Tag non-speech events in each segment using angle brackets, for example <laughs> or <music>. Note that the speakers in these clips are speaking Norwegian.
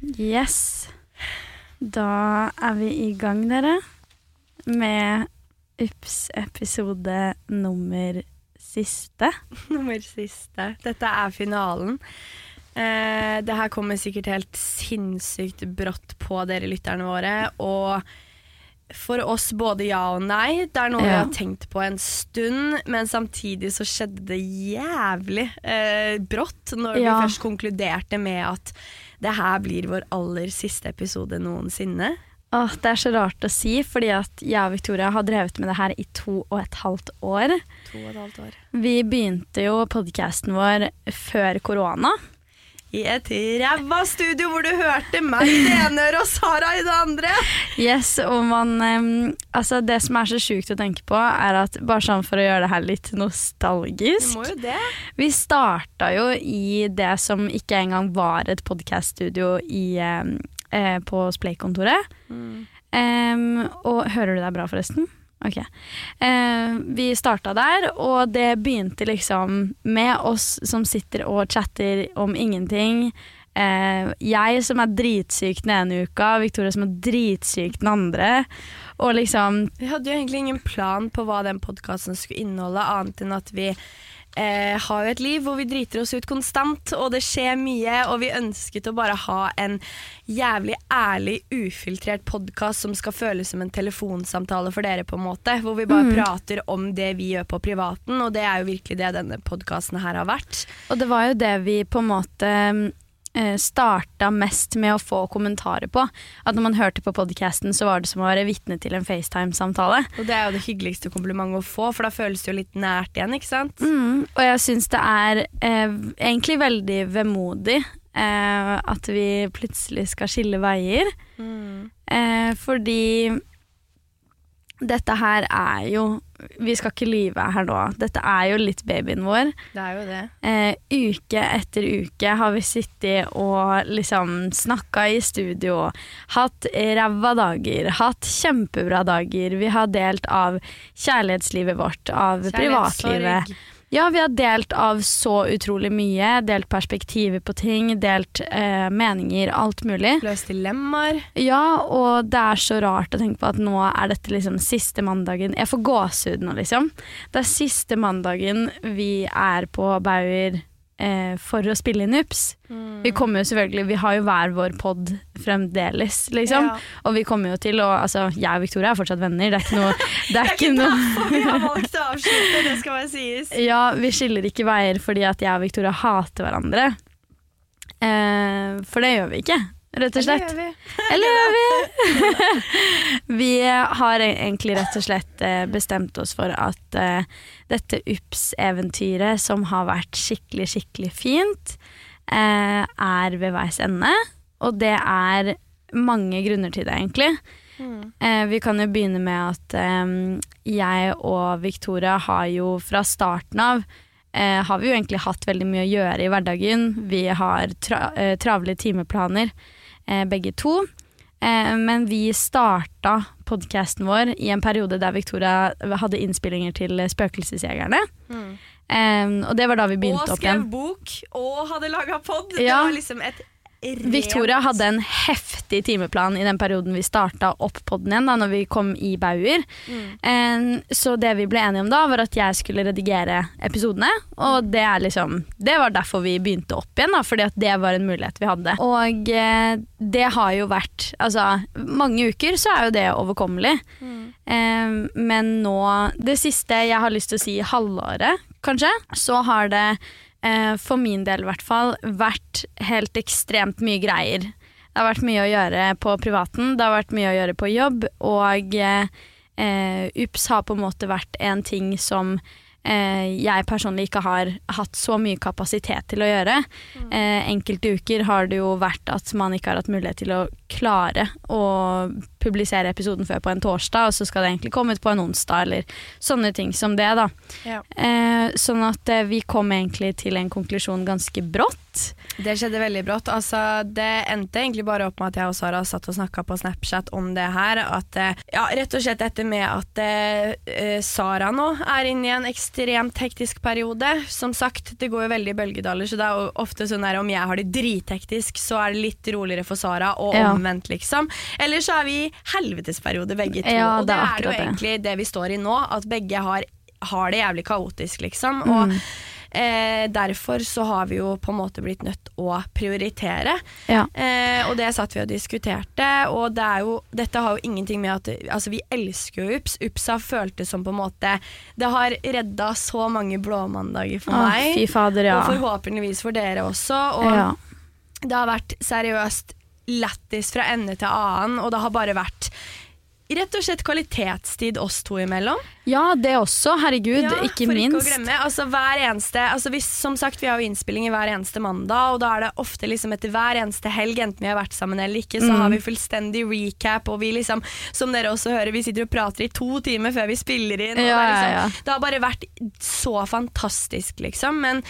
Yes. Da er vi i gang, dere. Med Ups episode nummer siste. <laughs> Nummer siste. Dette er finalen. Eh, det her kommer sikkert helt sinnssykt brått på dere lytterne våre. Og for oss både ja og nei. Det er noe vi har tenkt på en stund, men samtidig så skjedde det jævlig eh, brått når Ja. vi først konkluderte med at det her blir vår aller siste episode noensinne. Åh, det er så rart å si, fordi at jeg og Victoria har drevet med det her i to og et halvt år. To og et halvt år. Vi begynte jo podkasten vår før korona. I et ræva studio hvor du hørte meg i det ene øret og Sara i det andre. Yes, og man um, Altså, det som er så sjukt å tenke på, er at bare sånn for å gjøre det her litt Du nostalgisk må jo det. Vi starta jo i det som ikke engang var et podkaststudio eh, på Splay-kontoret. Em, og hører du deg bra, forresten? Ok. Eh, vi starta der, og det begynte liksom med oss som sitter og chatter om ingenting. Eh, jeg som er dritsyk den ene uka, Victoria som er dritsyk den andre. Og liksom Vi hadde jo egentlig ingen plan på hva den podkasten skulle inneholde, annet enn at vi eh, har jo et liv hvor vi driter oss ut konstant, og det skjer mye, og vi ønsket å bare ha en jævlig ærlig, ufiltrert podkast som skal føles som en telefonsamtale for dere, på en måte. Hvor vi bare prater om det vi gjør på privaten, og det er jo virkelig det denne podkasten her har vært. Og det var jo det vi på en måte starta mest med å få kommentarer på. At når man hørte på podcasten, så var det som å være vitne til en FaceTime-samtale. Og det er jo det hyggeligste komplimentet å få, for da føles det jo litt nært igjen, ikke sant? Mm, og jeg syns det er eh, egentlig veldig vemodig eh, at vi plutselig skal skille veier. Eh, fordi dette her er jo Vi skal ikke lyve her nå. Dette er jo litt babyen vår. Det er jo det. Eh, uke etter uke har vi sittet og liksom snakka i studio. Hatt ræva dager, hatt kjempebra dager. Vi har delt av kjærlighetslivet vårt, av privatlivet. Ja, vi har delt av så utrolig mye. Delt perspektiver på ting, delt eh, meninger, alt mulig. Løst dilemmaer. Ja, og det er så rart å tenke på at nå er dette liksom siste mandagen Jeg får gåsehud nå, liksom. Det er siste mandagen vi er på Bauer eh, for å spille inn UPS. Mm. Vi kommer jo selvfølgelig Vi har jo hver vår pod fremdeles, liksom. Ja. Og vi kommer jo til å Altså, jeg og Victoria er fortsatt venner. Det er ikke noe Det er ikke noe vi har valgt å avslutte, <laughs> det skal bare sies. Ja, vi skiller ikke veier fordi at jeg og Victoria hater hverandre. Eh, for det gjør vi ikke, rett og slett. <laughs> Eller gjør vi? <laughs> vi har egentlig rett og slett eh, bestemt oss for at uh, dette UPS-eventyret, som har vært skikkelig, skikkelig fint, uh, er ved veis ende. Og det er mange grunner til det, egentlig. Eh, vi kan jo begynne med at eh, jeg og Victoria har jo fra starten av har vi jo egentlig hatt veldig mye å gjøre i hverdagen. Vi har tra travle timeplaner, begge to. Eh, men vi starta podkasten vår i en periode der Victoria hadde innspillinger til Spøkelsesjegerne. Eh, og det var da vi begynte opp igjen. Og skrev bok og hadde laga pod. Det var liksom et Victoria hadde en heftig timeplan i den perioden vi starta opp podden igjen, da når vi kom i Bauer. Eh, så det vi ble enige om da, var at jeg skulle redigere episodene. Og det, er liksom, det var derfor vi begynte opp igjen, da, fordi at det var en mulighet vi hadde. Og eh, det har jo vært Altså, mange uker så er jo det overkommelig. Eh, men nå, det siste jeg har lyst til å si halvåret, kanskje, så har det for min del i hvert fall, vært helt ekstremt mye greier. Det har vært mye å gjøre på privaten, det har vært mye å gjøre på jobb, og eh, eh, UPS har på en måte vært en ting som eh, jeg personlig ikke har hatt så mye kapasitet til å gjøre. Eh, enkelte uker har det jo vært at man ikke har hatt mulighet til å klare å publisere episoden før på en torsdag, og så skal det egentlig komme ut på en onsdag, eller sånne ting som det, da. Ja. Eh, sånn at eh, vi kom egentlig til en konklusjon ganske brått. Det skjedde veldig brått. Altså, det endte egentlig bare opp med at jeg og Sara satt og snakka på Snapchat om det her. At, eh, ja, rett og slett dette med at eh, eh, Sara nå er inne i en ekstremt hektisk periode. Som sagt, det går jo veldig i bølgedaler, så det er ofte sånn her om jeg har det drithektisk, så er det litt roligere for Sara, og Ja. Omvendt, liksom. Eller så er vi i helvetesperiode begge to. Ja, og det det er er jo egentlig det. det vi står i nå, at begge har, har det jævlig kaotisk, liksom. Og Mm. Eh, derfor så har vi jo på en måte blitt nødt å prioritere. Ja. Eh, og det satt vi og diskuterte, og det er jo, dette har jo ingenting med at Altså, vi elsker jo UPS. UPS har føltes som på en måte Det har redda så mange blåmandager for meg. fy fader, ja. Og forhåpentligvis for dere også. Og ja. det har vært seriøst lættis fra ende til annen, og det har bare vært rett og slett kvalitetstid oss to imellom. ja, det også. Herregud, Ja, ikke for minst. Ikke å glemme. Altså, hver eneste, altså, hvis, som sagt, vi har jo innspillinger hver eneste mandag, og da er det ofte liksom etter hver eneste helg, enten vi har vært sammen eller ikke, så Mm. har vi fullstendig recap, og vi liksom, som dere også hører, vi sitter og prater i to timer før vi spiller inn. Og Ja, det, er ja, ja. liksom, det har bare vært så fantastisk, liksom. Men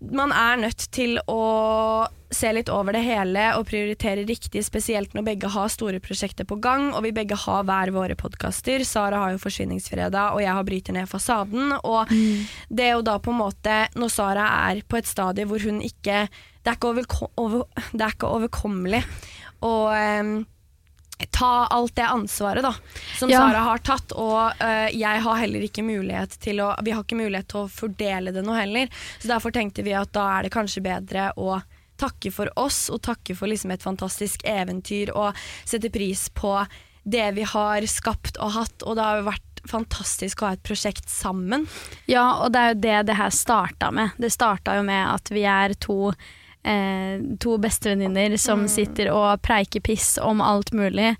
man er nødt til å se litt over det hele og prioritere riktig, spesielt når begge har store prosjekter på gang, og vi begge har hver våre podkaster. Sara har jo Forsvinningsfredag, og jeg har Bryter ned fasaden. Og det er jo da på en måte, når Sara er på et stadie hvor hun ikke Det er ikke, overko over, det er ikke overkommelig å em, ta alt det ansvaret da, som Ja. Sara har tatt. Og uh, jeg har heller ikke mulighet til å Vi har ikke mulighet til å fordele det nå heller. Så derfor tenkte vi at da er det kanskje bedre å takke for oss, og takke for liksom et fantastisk eventyr, og sette pris på det vi har skapt og hatt. Og det har jo vært fantastisk å ha et prosjekt sammen. Ja, og det er jo det det her starta med. Det starta jo med at vi er to Eh, to bestevenninner som sitter og preiker piss om alt mulig.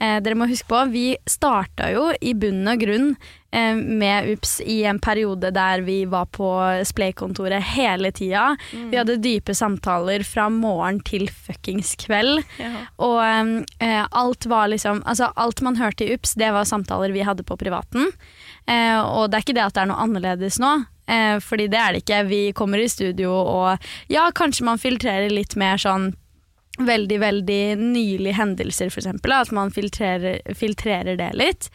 Eh, dere må huske på, vi starta jo i bunn og grunn eh, med UPS i en periode der vi var på Splay-kontoret hele tida. Vi hadde dype samtaler fra morgen til fuckings kveld. Og eh, alt var liksom Altså, alt man hørte i UPS, det var samtaler vi hadde på privaten. Eh, og det er ikke det at det er noe annerledes nå. Eh, fordi det er det ikke. Vi kommer i studio og ja, kanskje man filtrerer litt mer sånn veldig, veldig nylige hendelser, eksempel. At man filtrerer, filtrerer det litt.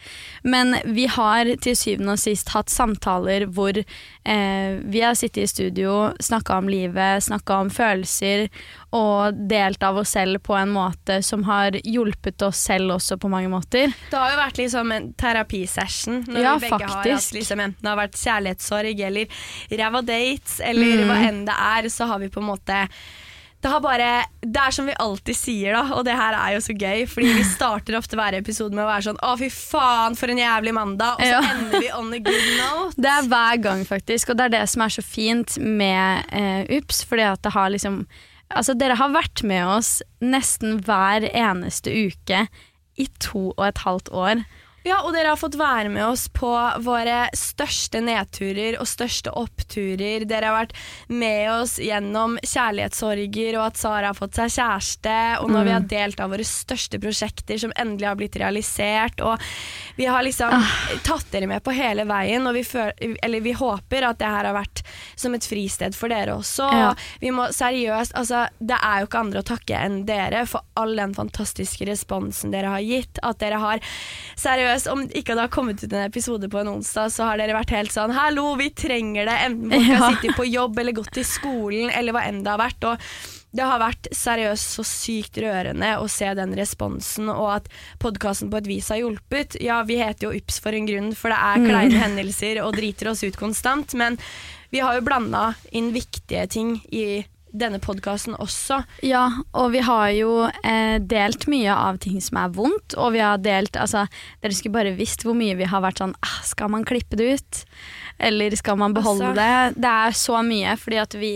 Men vi har til syvende og sist hatt samtaler hvor eh, vi har sittet i studio, snakka om livet, snakka om følelser, og delt av oss selv på en måte som har hjulpet oss selv også på mange måter. Det har jo vært liksom en terapisession når Ja, vi begge har faktisk. hatt liksom, enten det har vært kjærlighetssorg eller ræva dates eller Mm. hva enn det er, så har vi på en måte det har bare, det er som vi alltid sier, da, og det her er jo så gøy. Fordi vi <laughs> starter ofte hver episode med å være sånn Å, fy faen, for en jævlig mandag. Og så Ja. ender vi on a good note. <laughs> Det er hver gang, faktisk. Og det er det som er så fint med eh, UPS. Fordi at det har liksom Altså, dere har vært med oss nesten hver eneste uke i to og et halvt år. Ja, og dere har fått være med oss på våre største nedturer og største oppturer. Dere har vært med oss gjennom kjærlighetssorger og at Sara har fått seg kjæreste, og når vi har delt av våre største prosjekter som endelig har blitt realisert. Og vi har liksom tatt dere med på hele veien, og vi, føl eller vi håper at det her har vært som et fristed for dere også. Ja. Og vi må seriøst, altså Det er jo ikke andre å takke enn dere for all den fantastiske responsen dere har gitt. At dere har seriøst Om ikke det har kommet ut en episode på en onsdag, så har dere vært helt sånn Hallo, vi trenger det! Enten folk Ja. har sittet på jobb eller gått til skolen, eller hva enn det har vært. Og det har vært seriøst så sykt rørende å se den responsen, og at podkasten på et vis har hjulpet. Ja, vi heter jo Ups for en grunn, for det er kleine hendelser og driter oss ut konstant, men vi har jo blanda inn viktige ting i denne podkasten også. Ja, og vi har jo eh, delt mye av ting som er vondt, og vi har delt Altså, dere skulle bare visst hvor mye vi har vært sånn ah, Skal man klippe det ut? Eller skal man beholde Altså. det? Det er så mye, fordi at vi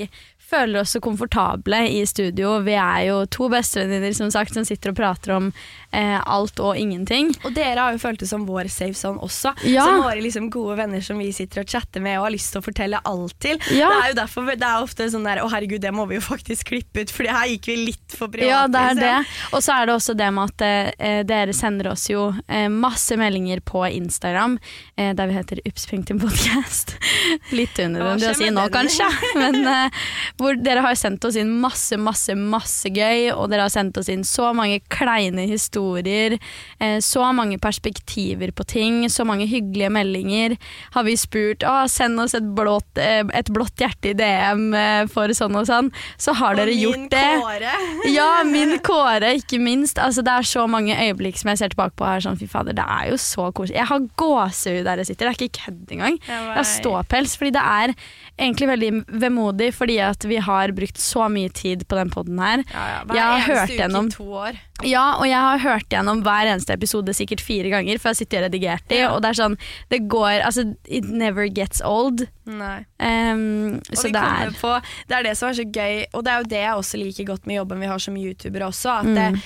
føler oss så komfortable i studio. Vi er jo to bestevenninner som sagt som sitter og prater om eh, alt og ingenting. Og dere har jo følt det som vår safe zone også. Ja. Som våre liksom gode venner som vi sitter og chatter med og har lyst til å fortelle alt til. Ja. Det er jo derfor det er ofte sånn der Å herregud, det må vi jo faktisk klippe ut, for her gikk vi litt for privat. Ja, det er det. liksom. Og så er det også det med at eh, dere sender oss jo eh, masse meldinger på Instagram, eh, der vi heter ups.podcast. <laughs> Litt unødvendig å si nå, kanskje. Men eh, hvor dere har sendt oss inn masse, masse, masse gøy, og dere har sendt oss inn så mange kleine historier, eh, så mange perspektiver på ting, så mange hyggelige meldinger. Har vi spurt å, send oss et blått, eh, et blått hjerte i DM eh, for sånn og sånn, så har dere Og min gjort det. Kåre. <laughs> Ja, min Kåre, ikke minst. Altså, det er så mange øyeblikk som jeg ser tilbake på her. Sånn, fy fader, det er jo så koselig. Jeg har gåsehud der jeg sitter. Det er ikke kødd engang. Jeg har ståpels. Fordi det er egentlig veldig vemodig, fordi at vi har brukt så mye tid på den poden her. Ja, ja. Hver eneste gjennom, uke i to år. Ja, og jeg har hørt gjennom hver eneste episode sikkert fire ganger, for jeg har sittet og redigert de, Ja. og det er sånn Det går Altså, it never gets old. Nei. Um, Og så det er på, det er det som er så gøy, og det er jo det jeg også liker godt med jobben vi har som youtubere også. At Mm. det,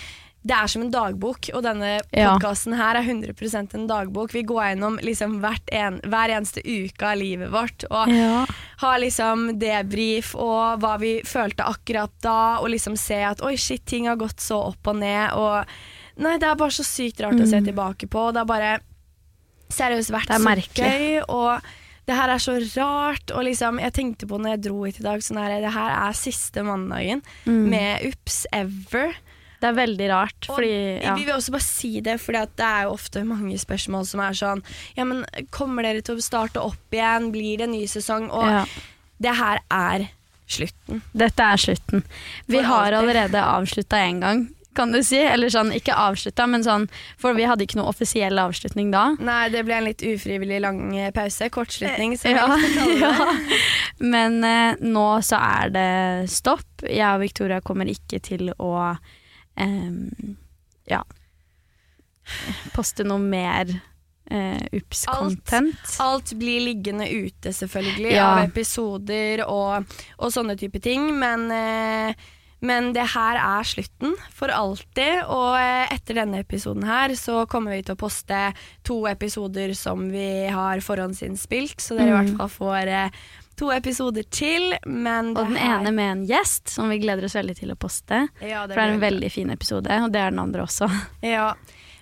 det er som en dagbok, og denne Ja. podkasten her er 100% en dagbok. Vi går gjennom liksom en, hver eneste uke av livet vårt og ja. har liksom debrief og hva vi følte akkurat da, og liksom se at oi, shit, ting har gått så opp og ned. Og nei, det er bare så sykt rart å se tilbake på. og Det har bare seriøst vært så gøy. Og det her er så rart. Og liksom, jeg tenkte på når jeg dro hit i dag, sånn her, det her er siste mandagen med Ups ever. Det er veldig rart, fordi ja. Vi vil også bare si det, for det er jo ofte mange spørsmål som er sånn Ja, men kommer dere til å starte opp igjen? Blir det en ny sesong? Og ja. det her er slutten. Dette er slutten. Vi For har alltid. allerede avslutta én gang, kan du si. Eller sånn, ikke avslutta, men sånn For vi hadde ikke noe offisiell avslutning da. Nei, det ble en litt ufrivillig lang eh, pause. Kortslutning, som Ja, vi kaller det. <laughs> ja. Men eh, nå så er det stopp. Jeg og Victoria kommer ikke til å em, ja poste noe mer uh, UPS-content. Alt blir liggende ute, selvfølgelig, Ja. av episoder og, og sånne type ting. Men, eh, men det her er slutten for alltid. Og eh, etter denne episoden her så kommer vi til å poste to episoder som vi har forhåndsinnspilt, så dere i Mm. hvert fall får eh, to episoder til. Men Og den her- ene med en gjest, som vi gleder oss veldig til å poste. ja, For det er en veldig fin episode, og det er den andre også. <laughs> Ja,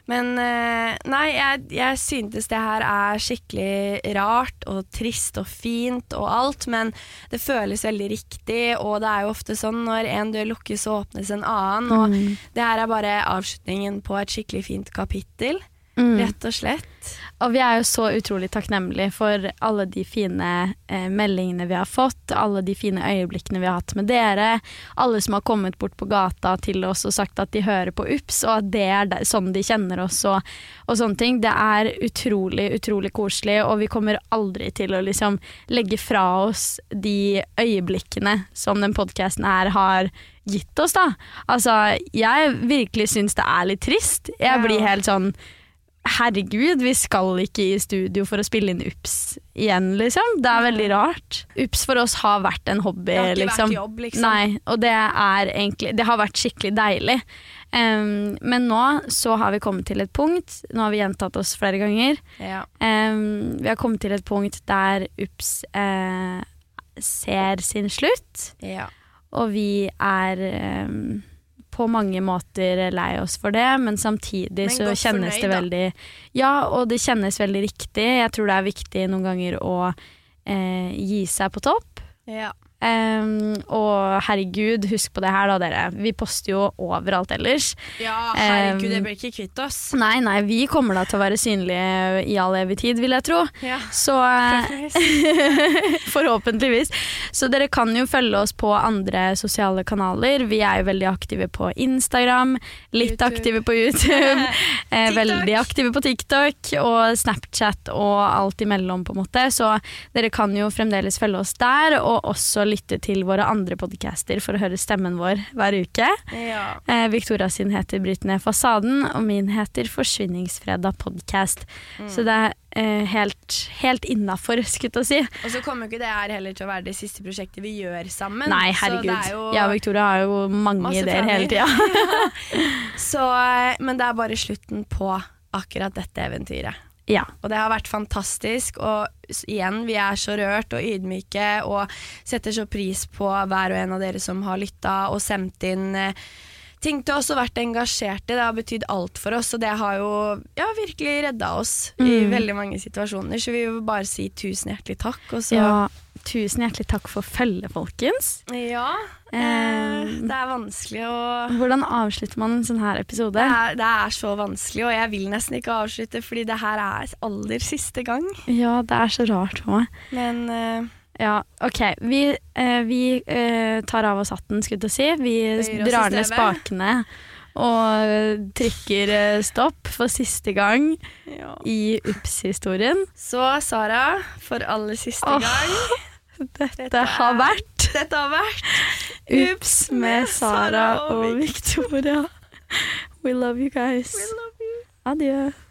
men eh, nei, jeg, jeg syntes det her er skikkelig rart og trist og fint og alt, men det føles veldig riktig, og det er jo ofte sånn når en dør lukkes, så åpnes en annen, og Mm. det her er bare avslutningen på et skikkelig fint kapittel, Mm. rett og slett. Og vi er jo så utrolig takknemlige for alle de fine eh, meldingene vi har fått, alle de fine øyeblikkene vi har hatt med dere, alle som har kommet bort på gata til oss og sagt at de hører på UPS, og at det er sånn de kjenner oss og, og sånne ting. Det er utrolig, utrolig koselig, og vi kommer aldri til å liksom legge fra oss de øyeblikkene som den podkasten her har gitt oss, da. Altså, jeg virkelig syns det er litt trist. Jeg blir helt sånn Herregud, vi skal ikke i studio for å spille inn UPS igjen, liksom. Det er veldig rart. UPS for oss har vært en hobby, Det har ikke liksom. vært jobb, liksom. Nei, og det er egentlig Det har vært skikkelig deilig. Um, men nå så har vi kommet til et punkt, nå har vi gjentatt oss flere ganger, Ja. um, vi har kommet til et punkt der UPS uh, ser sin slutt. ja. Og vi er em, på mange måter lei oss for det, men samtidig Men så kjennes fornøyd, det veldig Ja, og det kjennes veldig riktig. Jeg tror det er viktig noen ganger å eh, gi seg på topp. ja. Em, og herregud, husk på det her da, dere. Vi poster jo overalt ellers. Ja, herregud, Um, jeg blir ikke kvitt oss. Nei, nei, vi kommer da til å være synlige i all evig tid, vil jeg tro. Ja. Så Forhåpentligvis. <laughs> Så dere kan jo følge oss på andre sosiale kanaler. Vi er jo veldig aktive på Instagram, litt YouTube. aktive på YouTube, <laughs> eh, veldig aktive på TikTok og Snapchat og alt imellom, på en måte. Så dere kan jo fremdeles følge oss der, og også lytte til våre andre podcaster for å høre stemmen vår hver uke. Ja. Eh, Victoria sin heter Bryt ned fasaden, og min heter Forsvinningsfredag podcast. Mm. Så det er eh, helt, helt innafor, skulle jeg si. Og så kommer jo ikke det her heller til å være det siste prosjektet vi gjør sammen. Nei, Så herregud. er Jeg og Victoria har jo mange ideer planer. hele tida. <laughs> Så, eh, men det er bare slutten på akkurat dette eventyret. Ja. Og det har vært fantastisk. Og igjen, vi er så rørt og ydmyke og setter så pris på hver og en av dere som har lytta og sendt inn eh, ting til oss og vært engasjerte. Det har betydd alt for oss, og det har jo ja, virkelig redda oss i Mm. veldig mange situasjoner. Så vi vil bare si tusen hjertelig takk. Og så ja. Tusen hjertelig takk for følget, folkens. Ja, eh, Eh, det er vanskelig å Hvordan avslutter man en sånn her episode? det er, det er så vanskelig, og jeg vil nesten ikke avslutte, fordi det her er aller siste gang. Ja, det er så rart for meg. Men eh, Ja, ok. Vi, eh, vi eh, tar av oss hatten, skulle jeg si. Vi drar ned spakene og trykker eh, stopp for siste gang ja. i Ups-historien. Så Sara, for aller siste oh, gang Dette Dette har vært Dette har vært Ups med Sara og Victoria. We love you guys. We love you. Adjø.